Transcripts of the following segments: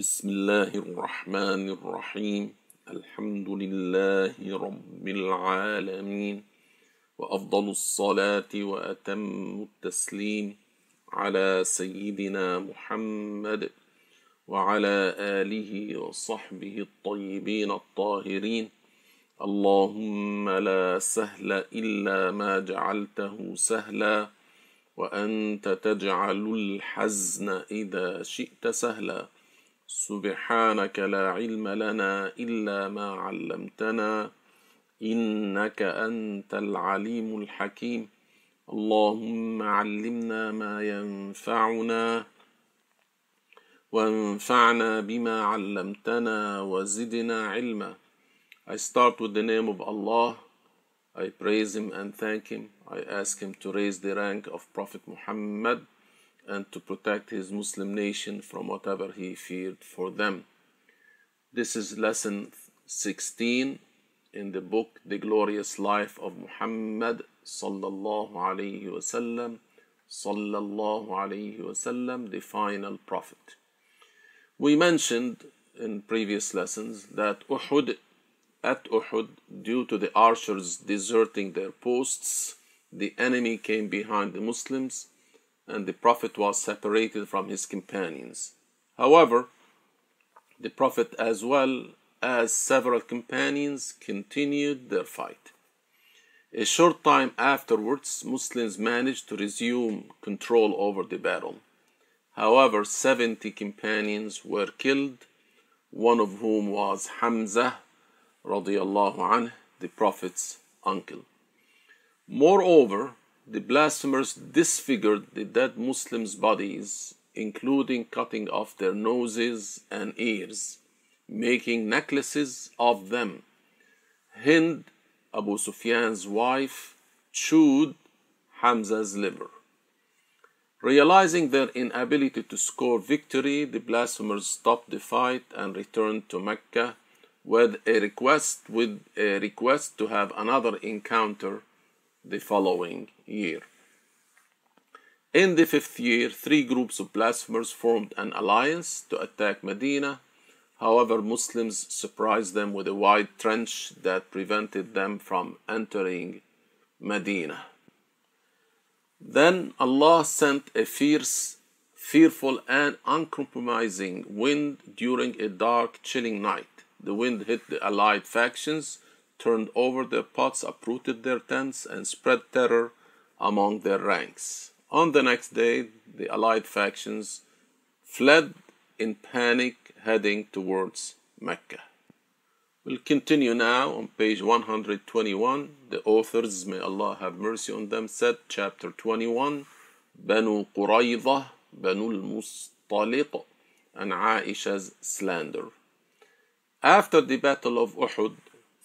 بسم الله الرحمن الرحيم. الحمد لله رب العالمين. وأفضل الصلاة وأتم التسليم على سيدنا محمد وعلى آله وصحبه الطيبين الطاهرين. اللهم لا سهل إلا ما جعلته سهلا. وأنت تجعل الحزن إذا شئت سهلا. سبحانك لا علم لنا إلا ما علمتنا إنك أنت العليم الحكيم اللهم علمنا ما ينفعنا وانفعنا بما علمتنا وزدنا علما I start with the name of Allah. I praise Him and thank Him. I ask Him to raise the rank of Prophet Muhammad and to protect his Muslim nation from whatever he feared for them. This is lesson 16 in the book The Glorious Life of Muhammad sallallahu alayhi wasallam sallallahu alayhi wasallam the final prophet. We mentioned in previous lessons that Uhud at Uhud due to the archers deserting their posts the enemy came behind the Muslims and the Prophet was separated from his companions. However, the Prophet, as well as several companions, continued their fight. A short time afterwards, Muslims managed to resume control over the battle. However, 70 companions were killed, one of whom was Hamza, radiallahu the Prophet's uncle. Moreover, the blasphemers disfigured the dead Muslims' bodies, including cutting off their noses and ears, making necklaces of them. Hind, Abu Sufyan's wife, chewed Hamza's liver. Realizing their inability to score victory, the blasphemers stopped the fight and returned to Mecca with a request with a request to have another encounter the following year. In the fifth year, three groups of blasphemers formed an alliance to attack Medina. However, Muslims surprised them with a wide trench that prevented them from entering Medina. Then Allah sent a fierce, fearful, and uncompromising wind during a dark, chilling night. The wind hit the allied factions turned over their pots, uprooted their tents, and spread terror among their ranks. On the next day, the allied factions fled in panic, heading towards Mecca. We'll continue now on page 121. The authors, may Allah have mercy on them, said, chapter 21, Banu Qurayza, Banu al-Mustaliq, and Aisha's slander. After the battle of Uhud,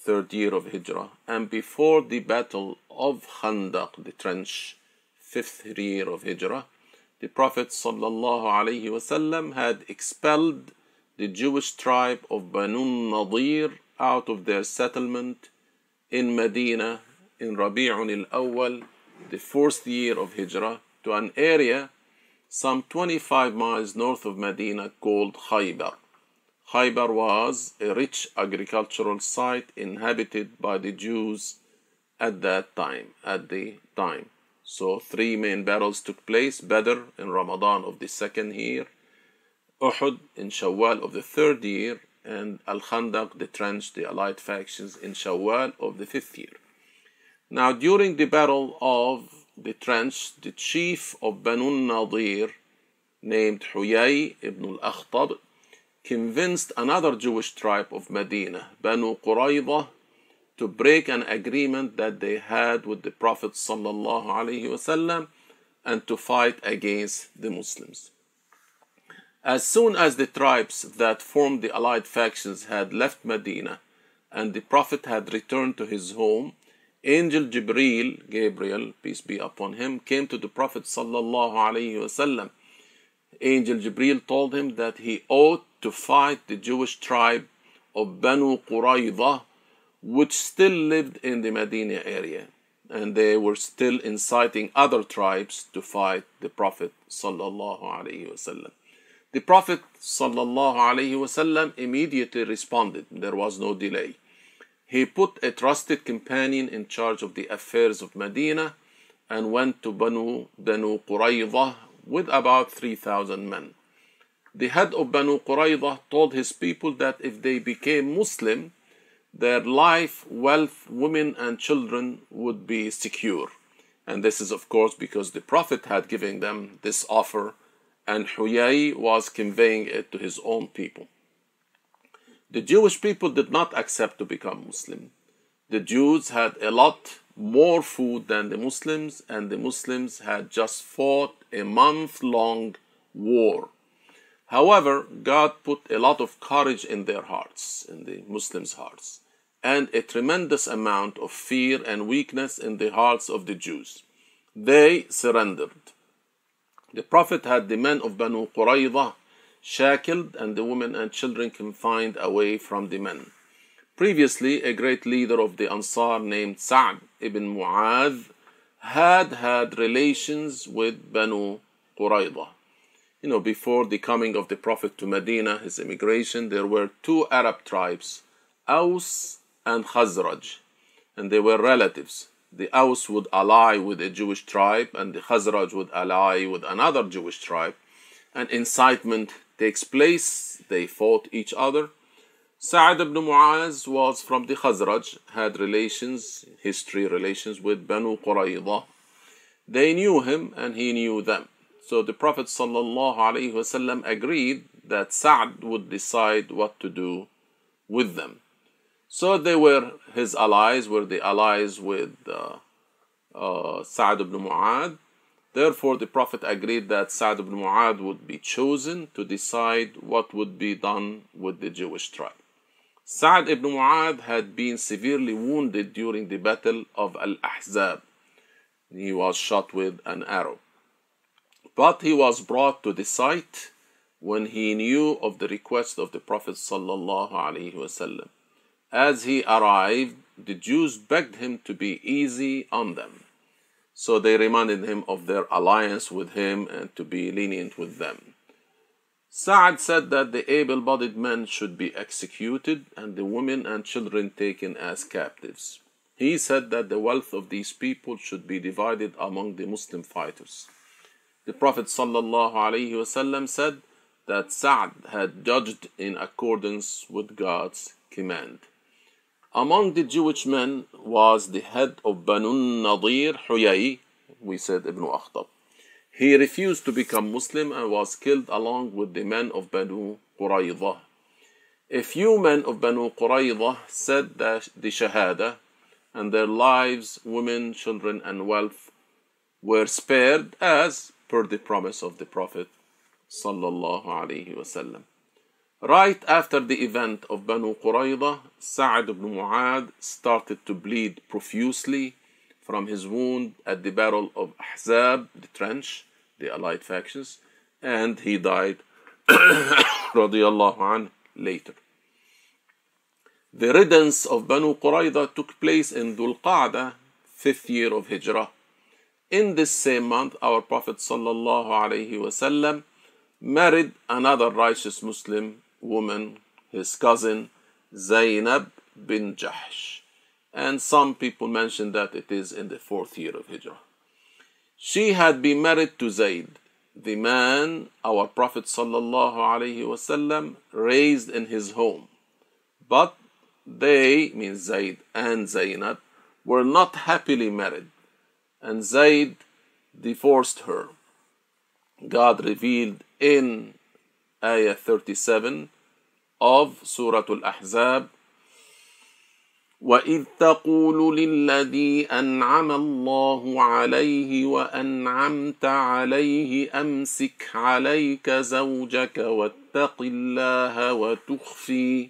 third year of Hijrah, and before the battle of Khandaq, the trench, fifth year of Hijrah, the Prophet ﷺ had expelled the Jewish tribe of Banu Nadir out of their settlement in Medina in Rabi'un al-Awwal, the fourth year of Hijrah, to an area some 25 miles north of Medina called Khaybar. Khaybar was a rich agricultural site inhabited by the Jews at that time. At the time, so three main battles took place: Badr in Ramadan of the second year, Uhud in Shawwal of the third year, and Al Khandaq, the trench, the allied factions in Shawwal of the fifth year. Now, during the battle of the trench, the chief of Banu Nadir, named Huyay ibn al-Akhtab, convinced another Jewish tribe of Medina, Banu Qurayza, to break an agreement that they had with the Prophet and to fight against the Muslims. As soon as the tribes that formed the allied factions had left Medina and the Prophet had returned to his home, Angel Jibril, Gabriel, peace be upon him, came to the Prophet ﷺ. Angel Jibril told him that he ought to fight the Jewish tribe of Banu Qurayza, which still lived in the Medina area, and they were still inciting other tribes to fight the Prophet. sallallahu alaihi wasallam. The Prophet ﷺ immediately responded. There was no delay. He put a trusted companion in charge of the affairs of Medina and went to Banu, Banu Qurayza with about 3,000 men. The head of Banu Qurayza told his people that if they became Muslim, their life, wealth, women, and children would be secure. And this is, of course, because the Prophet had given them this offer, and Huyay was conveying it to his own people. The Jewish people did not accept to become Muslim. The Jews had a lot more food than the Muslims, and the Muslims had just fought a month long war. However, God put a lot of courage in their hearts, in the Muslims' hearts, and a tremendous amount of fear and weakness in the hearts of the Jews. They surrendered. The Prophet had the men of Banu Qurayza shackled and the women and children confined away from the men. Previously, a great leader of the Ansar named Sa'd ibn Mu'adh had had relations with Banu Qurayza. You know, before the coming of the Prophet to Medina, his immigration, there were two Arab tribes, Aus and Khazraj, and they were relatives. The Aus would ally with a Jewish tribe, and the Khazraj would ally with another Jewish tribe, and incitement takes place. They fought each other Sa'ad ibn Mu'az was from the Khazraj, had relations, history relations with Banu Qurayza. They knew him and he knew them. So the Prophet ﷺ agreed that Sa'ad would decide what to do with them. So they were his allies, were the allies with uh, uh, Sa'ad ibn Mu'ad. Therefore, the Prophet agreed that Sa'ad ibn Mu'ad would be chosen to decide what would be done with the Jewish tribe. Sa'd ibn Mu'ad had been severely wounded during the battle of Al Ahzab. He was shot with an arrow. But he was brought to the site when he knew of the request of the Prophet ﷺ. As he arrived, the Jews begged him to be easy on them. So they reminded him of their alliance with him and to be lenient with them. Sa'ad said that the able bodied men should be executed and the women and children taken as captives. He said that the wealth of these people should be divided among the Muslim fighters. The Prophet ﷺ said that Sa'ad had judged in accordance with God's command. Among the Jewish men was the head of Banu Nadir Huyay, we said Ibn Akhtab. He refused to become Muslim and was killed along with the men of Banu Qurayza. A few men of Banu Qurayza said that the Shahada and their lives, women, children, and wealth were spared as per the promise of the Prophet sallallahu alaihi wasallam. Right after the event of Banu Qurayza, Sa'd ibn Mu'ad started to bleed profusely from his wound at the Battle of Ahzab, the trench, the allied factions, and he died radiallahu later. The riddance of Banu Qurayza took place in Dhul Qa'dah, fifth year of Hijrah. In this same month, our Prophet wasallam married another righteous Muslim woman, his cousin Zainab bin Jahsh and some people mention that it is in the fourth year of Hijrah. She had been married to Zayd, the man our Prophet ﷺ raised in his home. But they, means Zayd and Zainab, were not happily married, and Zayd divorced her. God revealed in Ayah 37 of Surah Al Ahzab واذ تقول للذي انعم الله عليه وانعمت عليه امسك عليك زوجك واتق الله وتخفي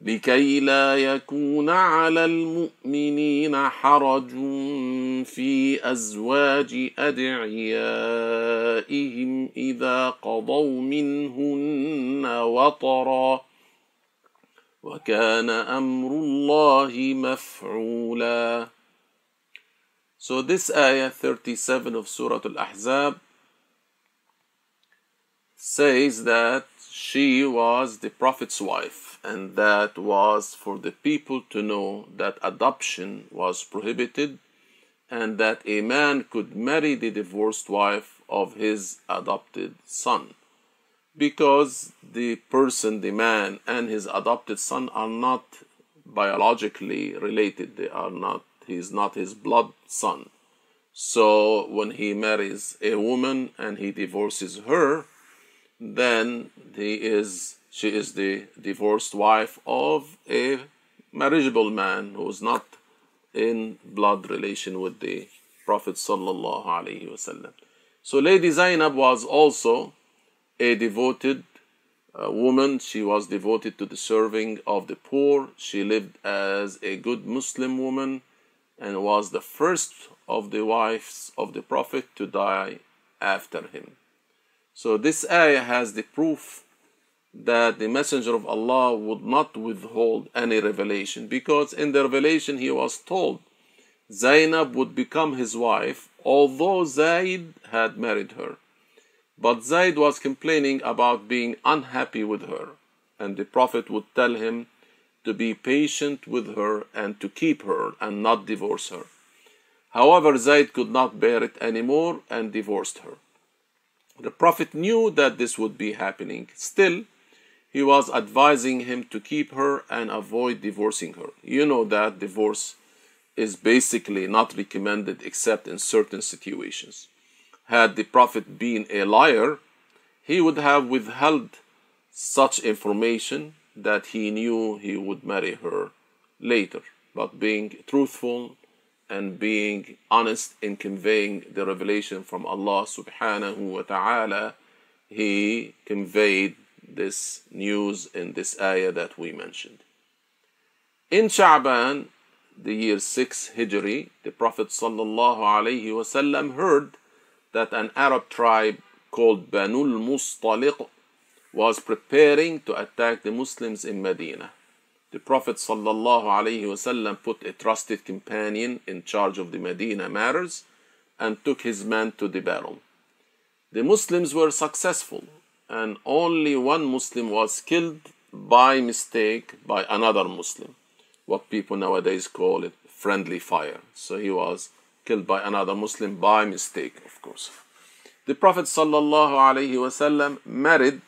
لكي لا يكون على المؤمنين حرج في أزواج أدعيائهم إذا قضوا منهن وطرا. وكان أمر الله مفعولا. So this ayah 37 of Surah Al-Ahzab says that she was the Prophet's wife. And that was for the people to know that adoption was prohibited and that a man could marry the divorced wife of his adopted son because the person, the man, and his adopted son are not biologically related. They are not, he is not his blood son. So when he marries a woman and he divorces her, then he is she is the divorced wife of a marriageable man who is not in blood relation with the Prophet sallallahu alaihi wasallam. So Lady Zainab was also a devoted uh, woman. She was devoted to the serving of the poor. She lived as a good Muslim woman and was the first of the wives of the Prophet to die after him. So this ayah has the proof that the Messenger of Allah would not withhold any revelation because in the revelation he was told Zainab would become his wife although Zaid had married her. But Zaid was complaining about being unhappy with her, and the Prophet would tell him to be patient with her and to keep her and not divorce her. However, Zaid could not bear it anymore and divorced her. The Prophet knew that this would be happening. Still, he was advising him to keep her and avoid divorcing her. You know that divorce is basically not recommended except in certain situations had the Prophet been a liar, he would have withheld such information that he knew he would marry her later. But being truthful and being honest in conveying the revelation from Allah subhanahu wa ta'ala, he conveyed this news in this ayah that we mentioned. In Sha'ban, the year 6 Hijri, the Prophet wasallam heard that an Arab tribe called Banul Mustaliq was preparing to attack the Muslims in Medina. The Prophet ﷺ put a trusted companion in charge of the Medina matters and took his men to the battle. The Muslims were successful, and only one Muslim was killed by mistake by another Muslim, what people nowadays call it friendly fire. So he was killed by another Muslim by mistake, of course. The Prophet ﷺ married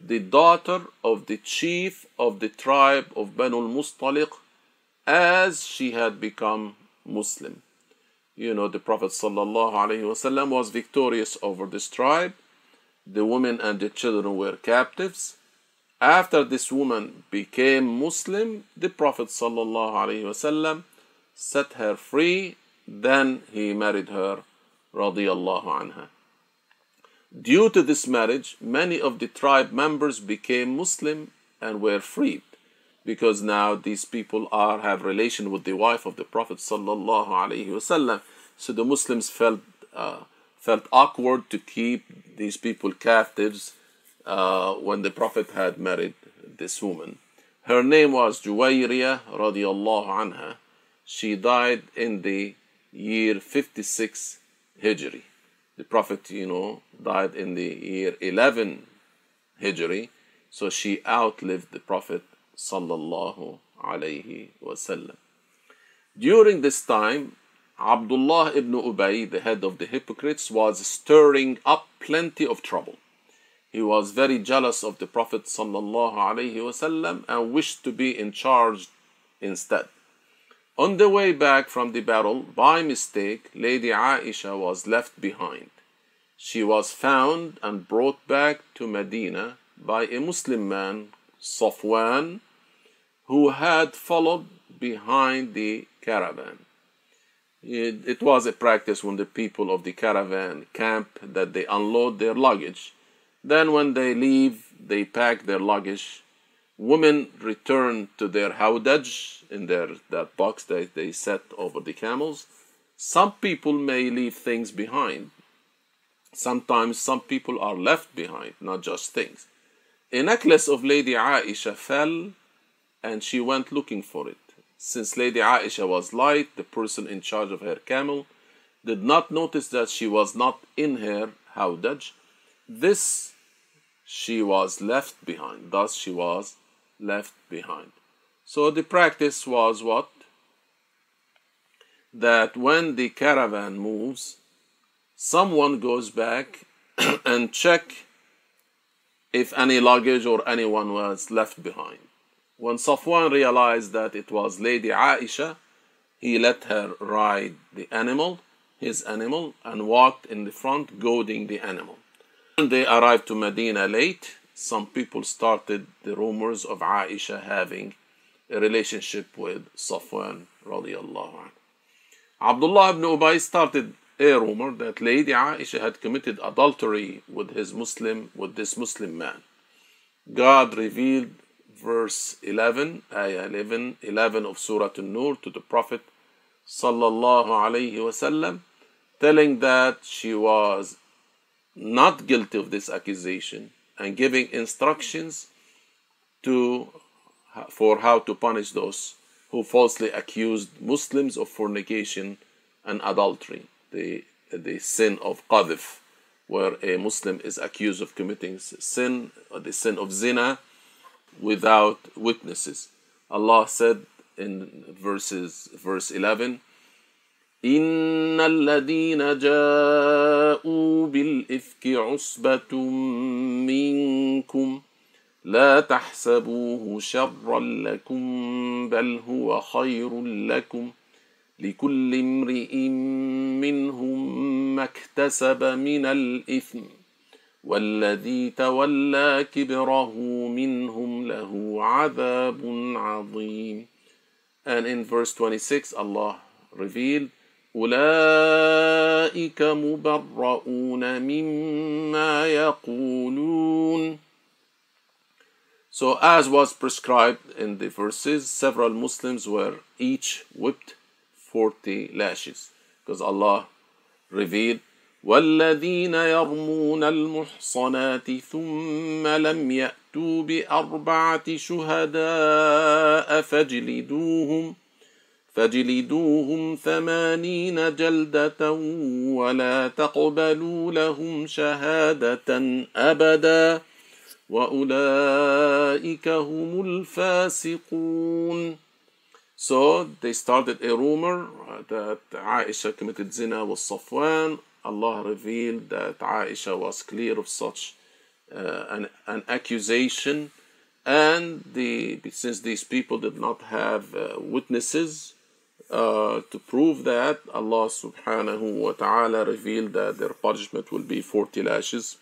the daughter of the chief of the tribe of Banu al-Mustaliq as she had become Muslim. You know, the Prophet ﷺ was victorious over this tribe. The women and the children were captives. After this woman became Muslim, the Prophet ﷺ set her free then he married her, anha. Due to this marriage, many of the tribe members became Muslim and were freed because now these people are have relation with the wife of the Prophet sallallahu alaihi wasallam. So the Muslims felt uh, felt awkward to keep these people captives uh, when the Prophet had married this woman. Her name was Juwayriya radiallahu anha. She died in the year 56 Hijri. The Prophet, you know, died in the year 11 Hijri, so she outlived the Prophet sallallahu alaihi wasallam. During this time, Abdullah ibn Ubay, the head of the hypocrites, was stirring up plenty of trouble. He was very jealous of the Prophet and wished to be in charge instead. On the way back from the battle, by mistake, Lady Aisha was left behind. She was found and brought back to Medina by a Muslim man, Safwan, who had followed behind the caravan. It, it, was a practice when the people of the caravan camp that they unload their luggage. Then, when they leave, they pack their luggage women return to their howdaj in their that box that they set over the camels. Some people may leave things behind. Sometimes some people are left behind, not just things. A necklace of Lady Aisha fell and she went looking for it. Since Lady Aisha was light, the person in charge of her camel did not notice that she was not in her howdaj. This she was left behind. Thus she was left behind. So the practice was what? That when the caravan moves, someone goes back and check if any luggage or anyone was left behind. When Safwan realized that it was Lady Aisha, he let her ride the animal, his animal, and walked in the front, goading the animal. When they arrived to Medina late, some people started the rumors of Aisha having a relationship with Safwan. Abdullah ibn Ubay started a rumor that Lady Aisha had committed adultery with his Muslim, with this Muslim man. God revealed verse 11, ayah 11, 11 of Surah An-Nur to the Prophet sallallahu alayhi wasallam, telling that she was not guilty of this accusation and giving instructions to for how to punish those who falsely accused Muslims of fornication and adultery, the, the sin of qadhf, where a Muslim is accused of committing sin, or the sin of zina, without witnesses. Allah said in verses verse 11 إن الذين جاءوا بالإفك عصبة منكم لا تحسبوه شرا لكم بل هو خير لكم لكل امرئ منهم ما اكتسب من الإثم والذي تولى كبره منهم له عذاب عظيم And in verse 26 Allah revealed أولئك مبرؤون مما يقولون So as was prescribed in the verses, several Muslims were each whipped 40 lashes. Because Allah revealed, والذين يرمون المحصنات ثم لم يأتوا بأربعة شهداء فاجلدوهم فاجلدوهم ثمانين جلدة ولا تقبلوا لهم شهادة أبدا وأولئك هم الفاسقون So they started a rumor that Aisha committed zina with Safwan. Allah revealed that Aisha was clear of such uh, an, an accusation. And the, since these people did not have uh, witnesses uh, to prove that, Allah subhanahu wa ta'ala revealed that their punishment will be 40 lashes.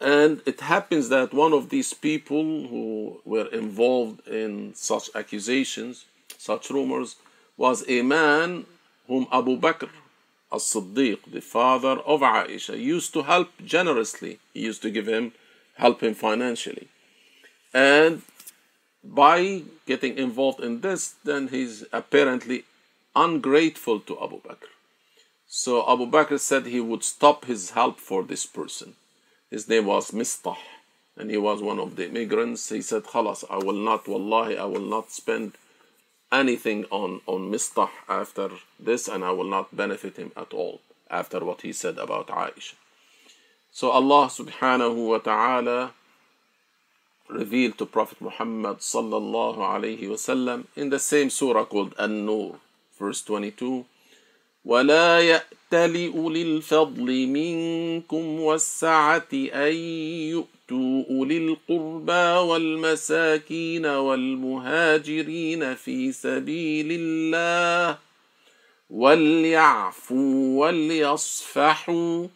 And it happens that one of these people who were involved in such accusations, such rumors, was a man whom Abu Bakr as Siddiq, the father of Aisha, used to help generously. He used to give him, help him financially. And by getting involved in this, then he's apparently ungrateful to Abu Bakr. So Abu Bakr said he would stop his help for this person. His name was Mistah, and he was one of the immigrants. He said, Khalas, I will not, wallahi, I will not spend anything on, on Mistah after this, and I will not benefit him at all after what he said about Aisha. So Allah subhanahu wa ta'ala revealed to Prophet Muhammad sallallahu alayhi wasallam in the same surah called An-Nur, verse 22. ولا يأتل أولي الفضل منكم والسعة أن يؤتوا أولي القربى والمساكين والمهاجرين في سبيل الله وليعفوا وليصفحوا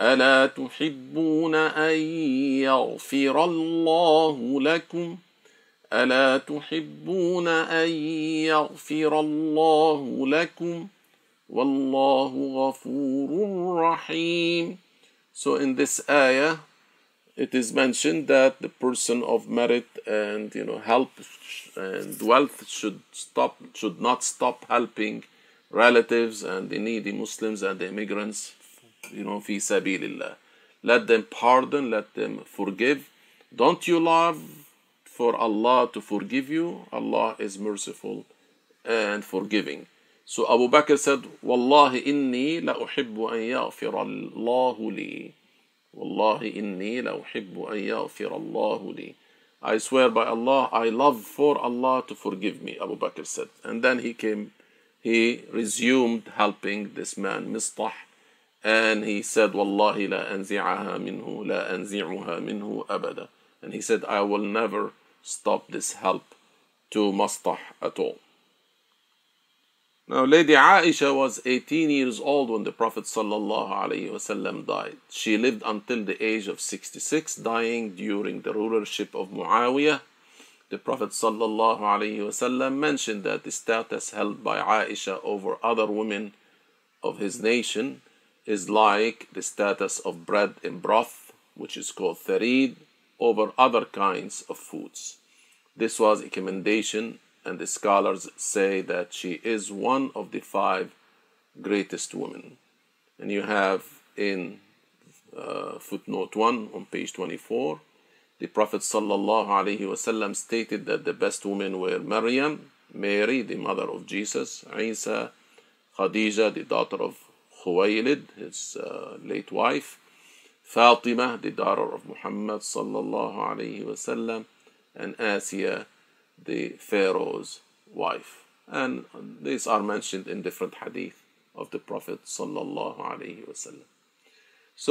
ألا تحبون أن يغفر الله لكم ألا تحبون أن يغفر الله لكم Wallahu ghafurun rahim. So in this ayah, it is mentioned that the person of merit and you know help and wealth should stop should not stop helping relatives and the needy Muslims and the immigrants, you know, fi sabilillah. Let them pardon, let them forgive. Don't you love for Allah to forgive you? Allah is merciful and forgiving so Abu Bakr said Wallahi inni la uhibbu an yaghfir Allah li. Wallahi inni la uhibbu an yaghfir Allah li. I swear by Allah I love for Allah to forgive me Abu Bakr said. And then he came he resumed helping this man Mistah and he said Wallahi la anzi'aha minhu la anzi'uha minhu abada. And he said I will never stop this help to Mastah at all now, Lady Aisha was 18 years old when the Prophet ﷺ died. She lived until the age of 66, dying during the rulership of Muawiyah. The Prophet ﷺ mentioned that the status held by Aisha over other women of his nation is like the status of bread in broth, which is called tharid, over other kinds of foods. This was a commendation and the scholars say that she is one of the five greatest women. And you have in uh, footnote 1 on page 24, the Prophet ﷺ stated that the best women were Maryam, Mary, the mother of Jesus, Isa, Khadija, the daughter of Khuwaylid, his uh, late wife, Fatima, the daughter of Muhammad sallallahu and Asiya, the Pharaoh's wife. And these are mentioned in different hadith of the Prophet. So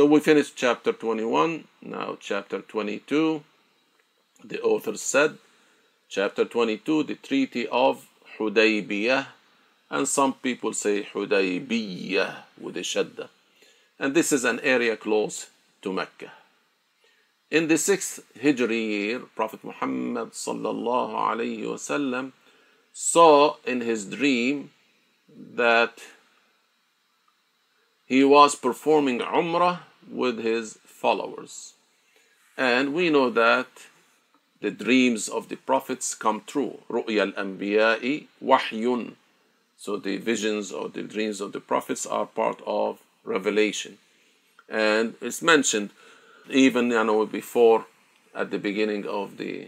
we finished chapter 21. Now chapter 22. The author said, chapter 22, the Treaty of Hudaybiyah, and some people say Hudaybiyah with a shadda. And this is an area close to Mecca. In the sixth Hijri year, Prophet Muhammad sallallahu saw in his dream that he was performing Umrah with his followers. And we know that the dreams of the prophets come true. Ru'ya al-anbiya'i wahyun. So the visions or the dreams of the prophets are part of revelation. And it's mentioned even you know before at the beginning of the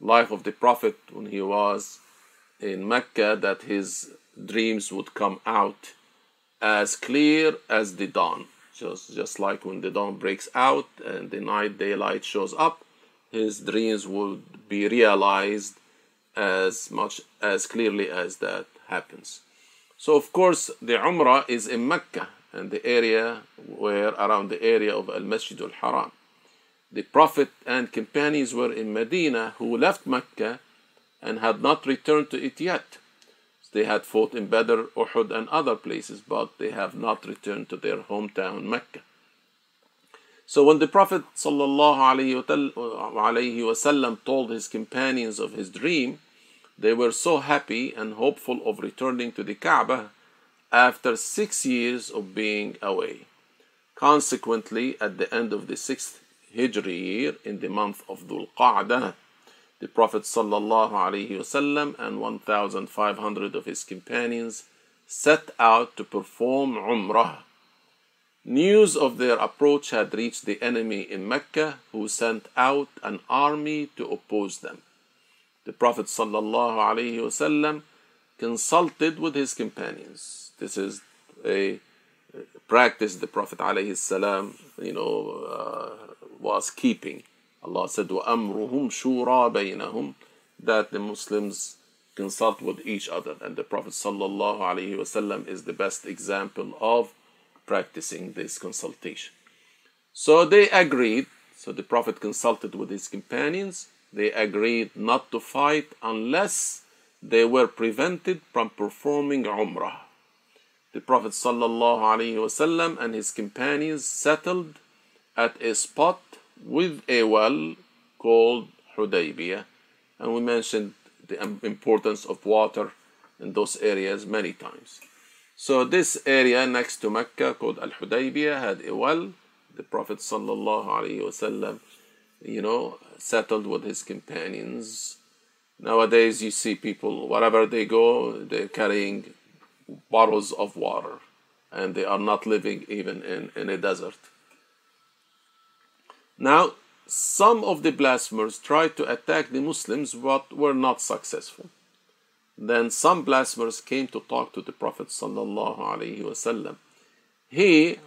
life of the prophet when he was in Mecca that his dreams would come out as clear as the dawn. Just just like when the dawn breaks out and the night daylight shows up his dreams would be realized as much as clearly as that happens. So of course the umrah is in Mecca and the area were around the area of Al Masjid al Haram. The Prophet and companions were in Medina who left Mecca and had not returned to it yet. They had fought in Badr, Uhud, and other places, but they have not returned to their hometown Mecca. So when the Prophet ﷺ told his companions of his dream, they were so happy and hopeful of returning to the Kaaba after six years of being away. Consequently, at the end of the sixth Hijri year, in the month of Dhul Qa'dah, the Prophet ﷺ and 1,500 of his companions set out to perform Umrah. News of their approach had reached the enemy in Mecca, who sent out an army to oppose them. The Prophet ﷺ consulted with his companions this is a practice the Prophet ﷺ, you know, uh, was keeping. Allah said, وَأَمْرُهُمْ شُورَى بَيْنَهُمْ That the Muslims consult with each other. And the Prophet ﷺ is the best example of practicing this consultation. So they agreed. So the Prophet consulted with his companions. They agreed not to fight unless they were prevented from performing Umrah the Prophet ﷺ and his companions settled at a spot with a well called Hudaybiyah. And we mentioned the importance of water in those areas many times. So this area next to Mecca called Al Hudaybiyah had a well. The Prophet ﷺ you know, settled with his companions. Nowadays, you see people, wherever they go, they're carrying bottles of water and they are not living even in, in a desert. Now, some of the blasphemers tried to attack the Muslims but were not successful. Then some blasphemers came to talk to the Prophet wasallam. He,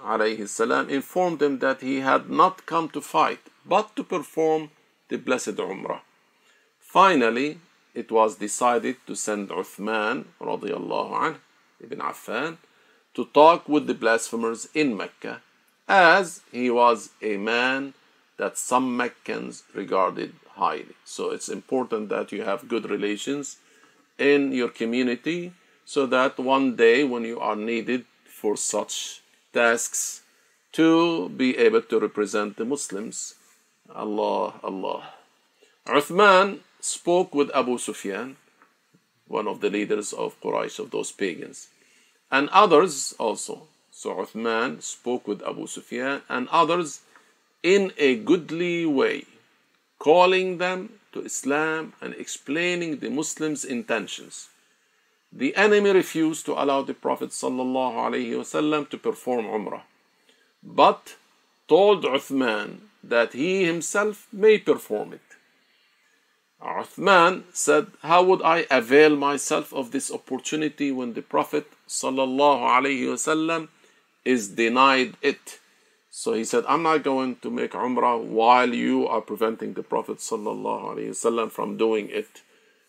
salam, informed them that he had not come to fight, but to perform the blessed Umrah. Finally, it was decided to send Uthman radiallahu ibn Affan to talk with the blasphemers in Mecca, as he was a man that some Meccans regarded highly. So it's important that you have good relations in your community so that one day when you are needed for such tasks to be able to represent the Muslims. Allah, Allah. Uthman spoke with Abu Sufyan, one of the leaders of Quraysh, of those pagans, and others also. So Uthman spoke with Abu Sufyan and others in a goodly way, calling them to Islam and explaining the Muslims' intentions. The enemy refused to allow the Prophet ﷺ to perform Umrah, but told Uthman that he himself may perform it. Uthman said, How would I avail myself of this opportunity when the Prophet ﷺ is denied it? So he said, I'm not going to make Umrah while you are preventing the Prophet ﷺ from doing it.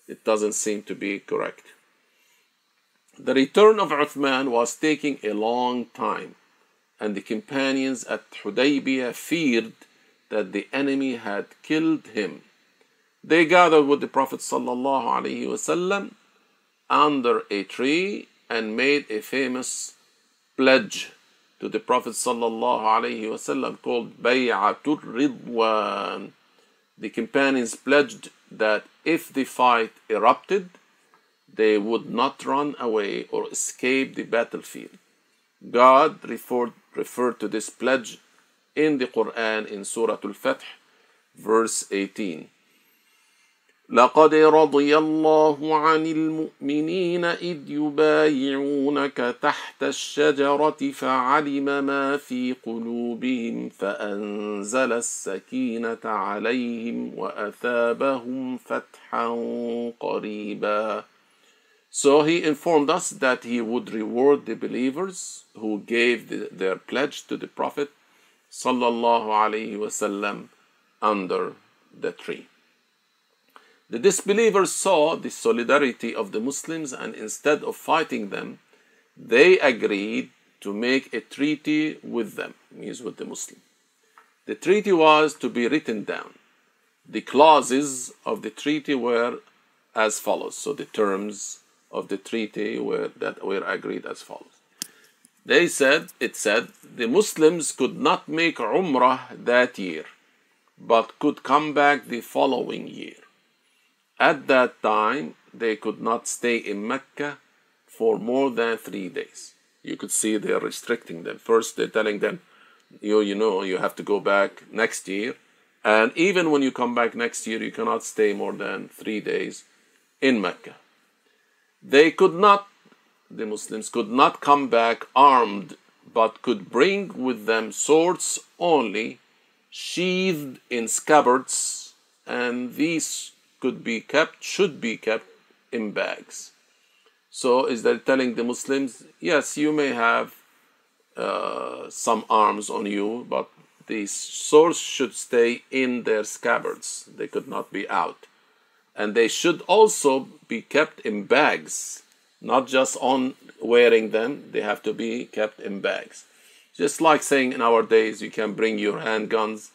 It doesn't seem to be correct. The return of Uthman was taking a long time, and the companions at Hudaybiyah feared that the enemy had killed him. They gathered with the Prophet ﷺ under a tree and made a famous pledge to the Prophet ﷺ called Bay'atul Ridwan. The companions pledged that if the fight erupted, they would not run away or escape the battlefield. God referred, referred to this pledge in the Quran in Surah Al-Fath, verse 18. لقد رضي الله عن المؤمنين إذ يبايعونك تحت الشجرة فعلم ما في قلوبهم فأنزل السكينة عليهم وأثابهم فتحا قريبا So he informed us that he would reward the believers who gave the, their pledge to the Prophet sallallahu alaihi wasallam under the tree. The disbelievers saw the solidarity of the Muslims and instead of fighting them, they agreed to make a treaty with them, means with the Muslim. The treaty was to be written down. The clauses of the treaty were as follows. So the terms of the treaty were that were agreed as follows. They said, it said, the Muslims could not make Umrah that year, but could come back the following year. At that time, they could not stay in Mecca for more than three days. You could see they're restricting them. First, they're telling them, you, you know, you have to go back next year. And even when you come back next year, you cannot stay more than three days in Mecca. They could not, the Muslims could not come back armed, but could bring with them swords only, sheathed in scabbards, and these could be kept, should be kept in bags. So is that telling the Muslims, yes, you may have uh, some arms on you, but these swords should stay in their scabbards. They could not be out and they should also be kept in bags, not just on wearing them, they have to be kept in bags. Just like saying in our days, you can bring your handguns,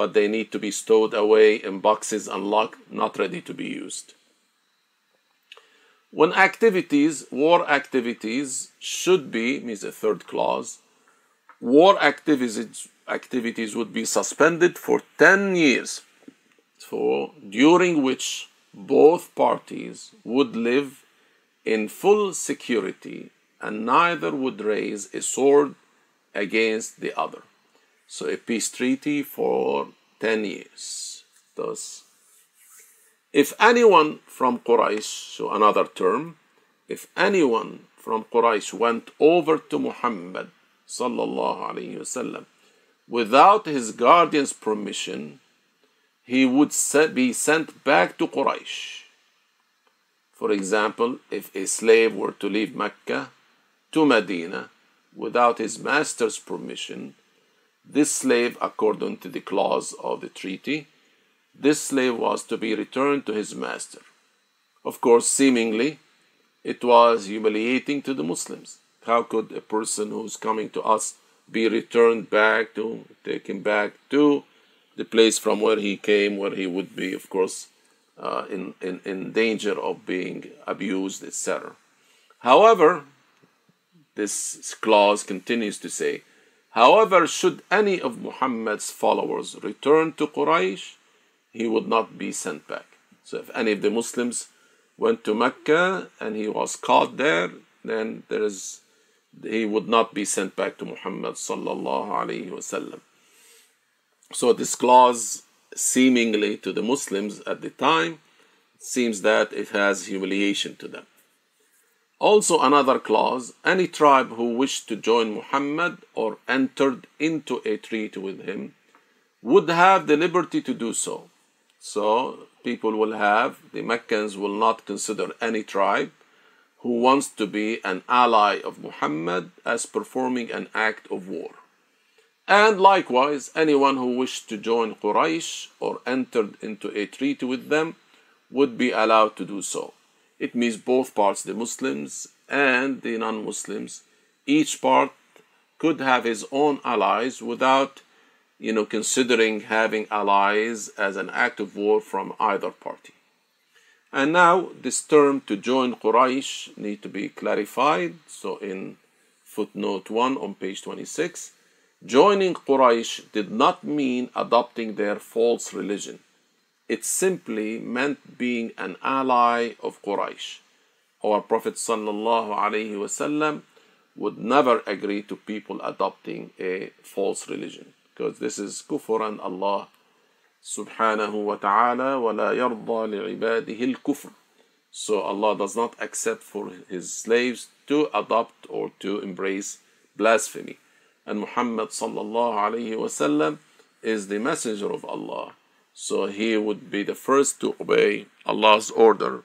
but they need to be stowed away in boxes unlocked, not ready to be used. When activities, war activities, should be, means a third clause, war activities, activities would be suspended for 10 years, for during which both parties would live in full security and neither would raise a sword against the other. So, a peace treaty for 10 years. Thus, if anyone from Quraysh, so another term, if anyone from Quraysh went over to Muhammad sallallahu alayhi wasallam without his guardian's permission, he would be sent back to Quraysh. For example, if a slave were to leave Mecca to Medina without his master's permission, this slave, according to the clause of the treaty, this slave was to be returned to his master. Of course, seemingly, it was humiliating to the Muslims. How could a person who's coming to us be returned back to, taken back to the place from where he came, where he would be, of course, uh, in, in, in danger of being abused, etc. However, this clause continues to say, however, should any of Muhammad's followers return to Quraysh, he would not be sent back. So if any of the Muslims went to Mecca and he was caught there, then there is he would not be sent back to Muhammad. So this clause, seemingly to the Muslims at the time, seems that it has humiliation to them. Also, another clause any tribe who wished to join Muhammad or entered into a treaty with him would have the liberty to do so. So, people will have, the Meccans will not consider any tribe who wants to be an ally of Muhammad as performing an act of war. And likewise, anyone who wished to join Quraysh or entered into a treaty with them would be allowed to do so. It means both parts, the Muslims and the non Muslims, each part could have his own allies without you know considering having allies as an act of war from either party. And now this term to join Quraysh need to be clarified. So in footnote 1 on page 26, Joining Quraysh did not mean adopting their false religion. It simply meant being an ally of Quraysh. Our Prophet ﷺ would never agree to people adopting a false religion because this is kufr and Allah subhanahu wa ta'ala وَلَا يَرْضَى لِعِبَادِهِ الْكُفْرِ So Allah does not accept for His slaves to adopt or to embrace blasphemy and Muhammad sallallahu alayhi wasallam is the messenger of Allah. So he would be the first to obey Allah's order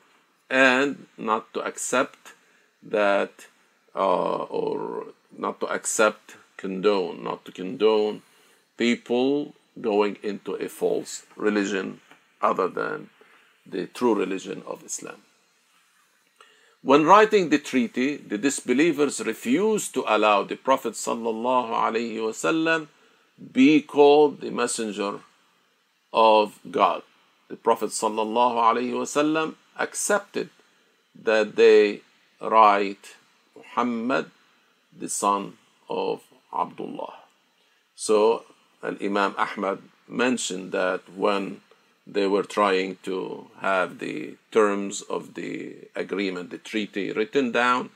and not to accept that uh, or not to accept, condone, not to condone people going into a false religion other than the true religion of Islam. When writing the treaty, the disbelievers refused to allow the Prophet ﷺ be called the messenger of God. The Prophet ﷺ accepted that they write Muhammad, the son of Abdullah. So, Imam Ahmad mentioned that when they were trying to have the terms of the agreement, the treaty written down.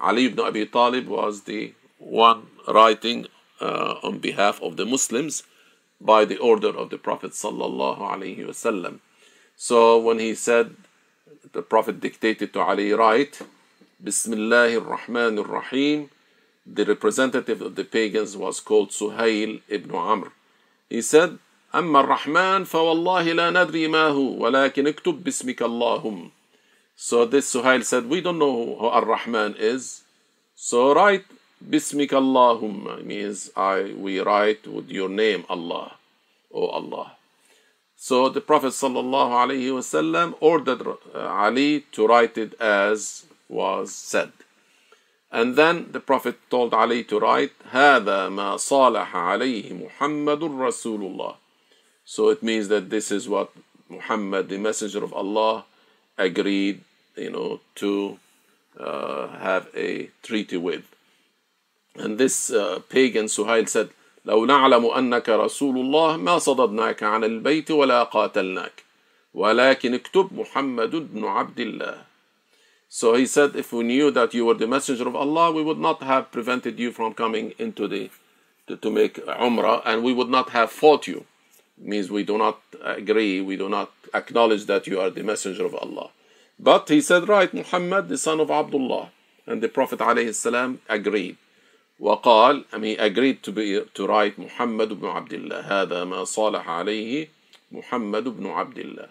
Ali ibn Abi Talib was the one writing uh, on behalf of the Muslims by the order of the Prophet sallallahu alaihi wasallam. So when he said, the Prophet dictated to Ali, write, Bismillah ar-Rahman ar-Rahim. The representative of the pagans was called Suhail ibn Amr. He said, أما الرحمن فوالله لا ندري ما هو ولكن اكتب باسمك اللهم So this Suhail said, we don't know who Ar-Rahman is. So write باسمك اللهم means I we write with your name Allah. O Allah. So the Prophet sallallahu alaihi wasallam ordered Ali to write it as was said. And then the Prophet told Ali to write هذا ما صالح عليه محمد رسول الله so it means that this is what Muhammad, the Messenger of Allah, agreed, you know, to uh, have a treaty with. And this uh, pagan Suhail said, لو نعلم أنك رسول الله ما صددناك عن البيت ولا قاتلناك ولكن اكتب محمد بن عبد الله So he said, if we knew that you were the messenger of Allah, we would not have prevented you from coming into the, to, to make Umrah, and we would not have fought you. It means we do not agree, we do not acknowledge that you are the messenger of Allah. But he said, write, Muhammad, the son of Abdullah. And the Prophet ﷺ agreed. وقال I mean agreed to be to write محمد بن عبد الله هذا ما صالح عليه محمد بن عبد الله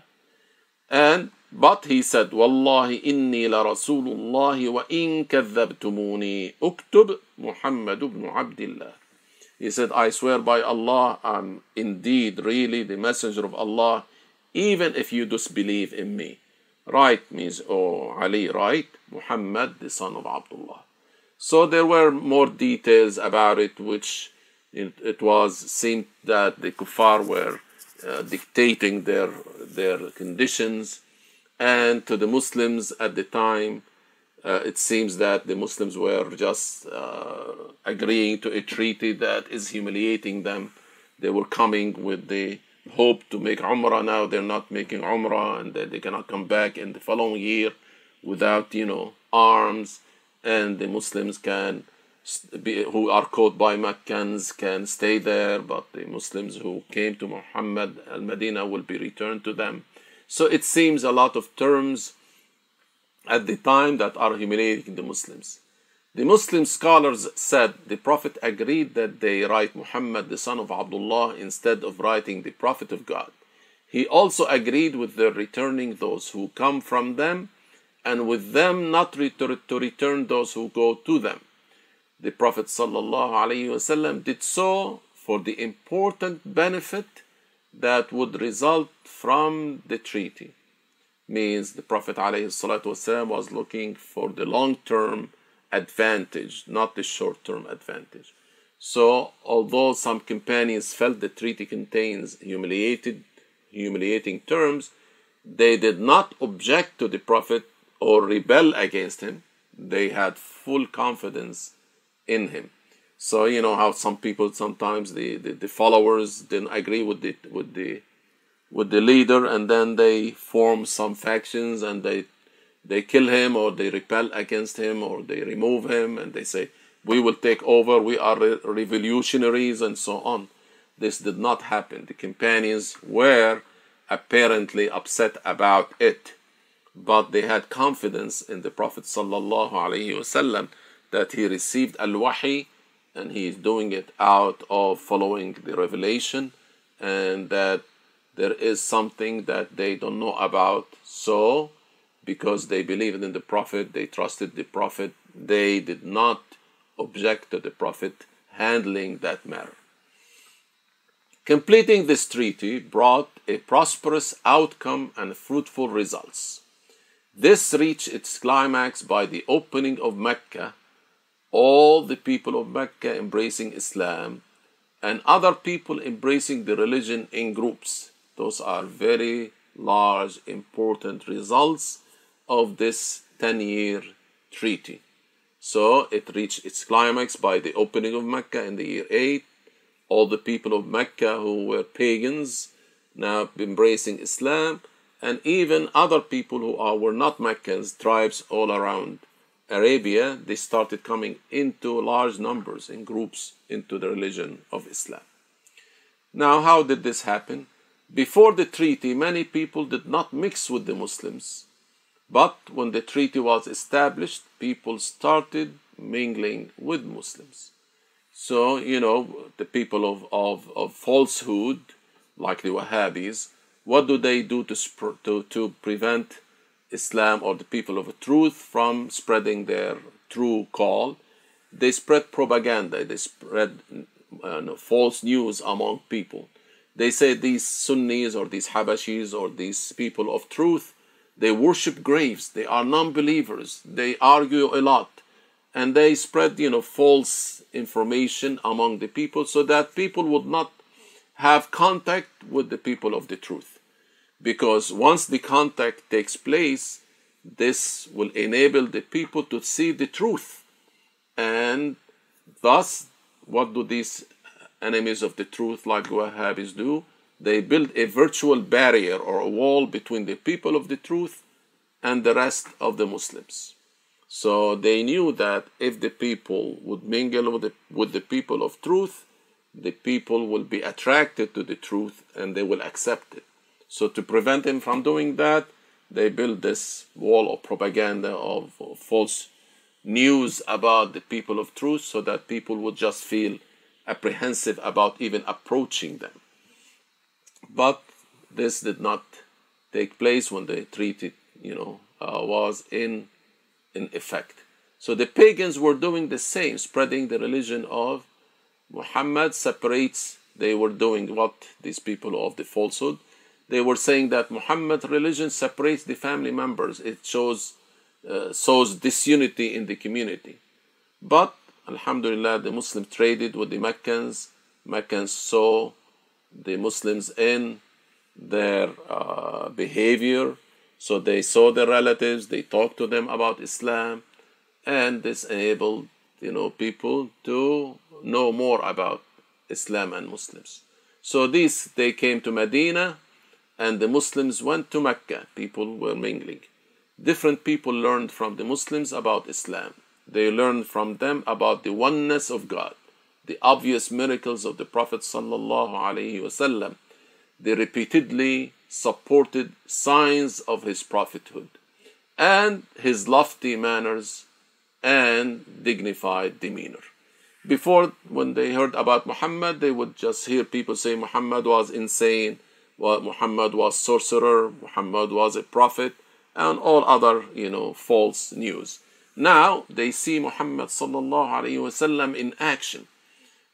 and but he said والله إني لرسول الله وإن كذبتموني اكتب محمد بن عبد الله he said I swear by Allah I'm indeed really the messenger of Allah even if you disbelieve in me right means oh Ali right Muhammad the son of Abdullah so there were more details about it, which it, it was seemed that the kuffar were uh, dictating their their conditions, and to the Muslims at the time, uh, it seems that the Muslims were just uh, agreeing to a treaty that is humiliating them. They were coming with the hope to make Umrah. Now they're not making Umrah, and that they cannot come back in the following year without you know arms and the Muslims can be, who are caught by Meccans can stay there, but the Muslims who came to Muhammad al Medina will be returned to them. So it seems a lot of terms at the time that are humiliating the Muslims. The Muslim scholars said the Prophet agreed that they write Muhammad the son of Abdullah instead of writing the Prophet of God. He also agreed with their returning those who come from them and with them not to return those who go to them. The Prophet ﷺ did so for the important benefit that would result from the treaty. Means the Prophet ﷺ was looking for the long term advantage, not the short term advantage. So, although some companions felt the treaty contains humiliated, humiliating terms, they did not object to the Prophet or rebel against him, they had full confidence in him. So you know how some people sometimes the, the, the followers didn't agree with the with the with the leader and then they form some factions and they they kill him or they repel against him or they remove him and they say we will take over. We are re- revolutionaries and so on. This did not happen. The companions were apparently upset about it but they had confidence in the Prophet wasallam that he received al-wahi and he is doing it out of following the revelation and that there is something that they don't know about. So because they believed in the prophet they trusted the prophet they did not object to the prophet handling that matter. Completing this treaty brought a prosperous outcome and fruitful results this reached its climax by the opening of Mecca, all the people of Mecca embracing Islam, and other people embracing the religion in groups. Those are very large, important results of this 10 year treaty. So it reached its climax by the opening of Mecca in the year 8. All the people of Mecca who were pagans now embracing Islam and even other people who are, were not Meccans, tribes all around Arabia, they started coming into large numbers in groups into the religion of Islam. Now, how did this happen? Before the treaty, many people did not mix with the Muslims. But when the treaty was established, people started mingling with Muslims. So, you know, the people of, of, of falsehood, like the Wahhabis, what do they do to, to, to prevent Islam or the people of truth from spreading their true call? They spread propaganda, they spread uh, false news among people. They say these Sunnis or these Habashis or these people of truth, they worship graves, they are non believers, they argue a lot, and they spread, you know, false information among the people so that people would not have contact with the people of the truth. Because once the contact takes place, this will enable the people to see the truth. And thus, what do these enemies of the truth, like Wahhabis, do? They build a virtual barrier or a wall between the people of the truth and the rest of the Muslims. So they knew that if the people would mingle with the, with the people of truth, the people will be attracted to the truth and they will accept it. So, to prevent them from doing that, they build this wall of propaganda of, of false news about the people of truth so that people would just feel apprehensive about even approaching them. But this did not take place when the treaty, you know, uh, was in in effect. So the pagans were doing the same, spreading the religion of Muhammad separates. They were doing what these people of the falsehood. They were saying that Muhammad religion separates the family members. It shows uh, sows disunity in the community. But Alhamdulillah, the Muslims traded with the Meccans. Meccans saw the Muslims in their uh, behavior. So they saw their relatives, they talked to them about Islam, and this enabled you know people to know more about Islam and Muslims. So these they came to Medina and the Muslims went to Mecca. People were mingling. Different people learned from the Muslims about Islam. They learned from them about the oneness of God, the obvious miracles of the Prophet sallallahu they repeatedly supported signs of his prophethood and his lofty manners and dignified demeanor. Before, when they heard about Muhammad, they would just hear people say Muhammad was insane, Muhammad was sorcerer, Muhammad was a prophet, and all other, you know, false news. Now they see Muhammad in action.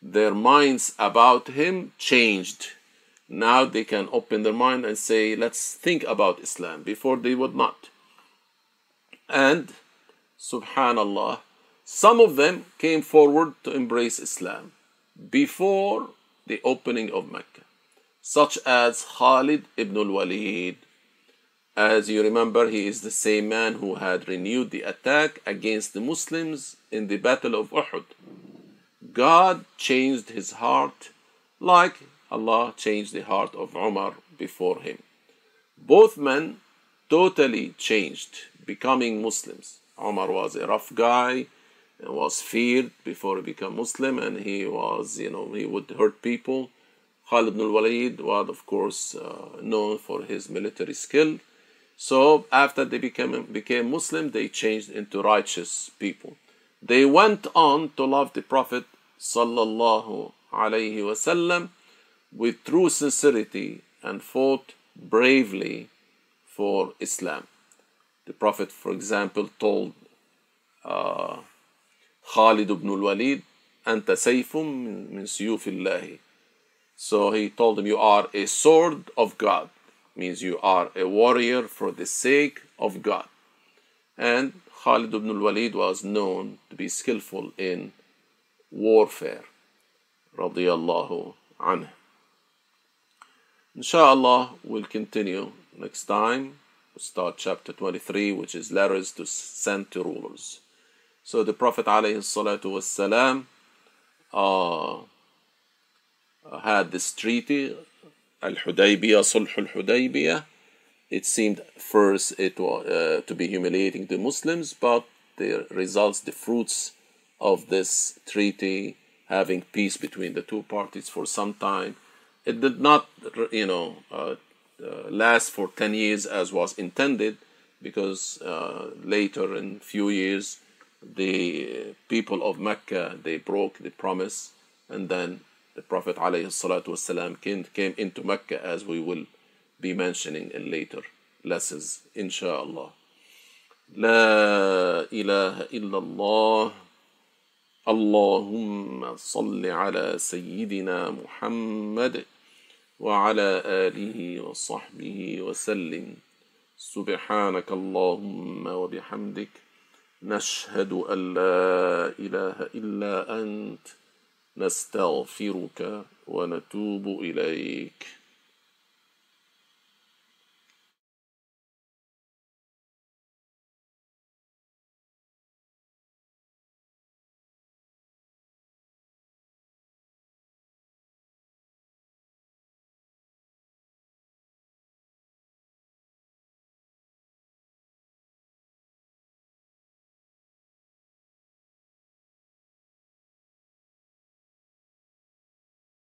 Their minds about him changed now they can open their mind and say, let's think about Islam. Before they would not. And, subhanallah, some of them came forward to embrace Islam before the opening of Mecca, such as Khalid ibn al-Walid. As you remember, he is the same man who had renewed the attack against the Muslims in the Battle of Uhud. God changed his heart like Allah changed the heart of Umar before him. Both men totally changed, becoming Muslims. Umar was a rough guy and was feared before he became Muslim, and he was, you know, he would hurt people. Khalid ibn al-Walid was, of course, uh, known for his military skill. So after they became became Muslim, they changed into righteous people. They went on to love the Prophet sallallahu alaihi wasallam with true sincerity and fought bravely for Islam. The Prophet, for example, told uh, Khalid ibn al-Walid, أنت سيف من سيوف الله. so he told him, You are a sword of God, means you are a warrior for the sake of God. And Khalid ibn al Walid was known to be skillful in warfare. Radiallahu anhu. Inshallah, we'll continue next time. We'll start chapter 23, which is letters to send to rulers. So the Prophet alayhi salatu was salam. Uh, had this treaty, Al Hudaybiyah, Sulh al Hudaybiyah. It seemed first it was uh, to be humiliating the Muslims, but the results, the fruits of this treaty, having peace between the two parties for some time, it did not, you know, uh, uh, last for 10 years as was intended because uh, later in few years the people of Mecca they broke the promise and then the Prophet والسلام, came, came into Mecca as we will be mentioning in later lessons inshallah لا إله إلا الله اللهم صل على سيدنا محمد وعلى آله وصحبه وسلم سبحانك اللهم وبحمدك نشهد أن لا إله إلا أنت نستغفرك ونتوب إليك.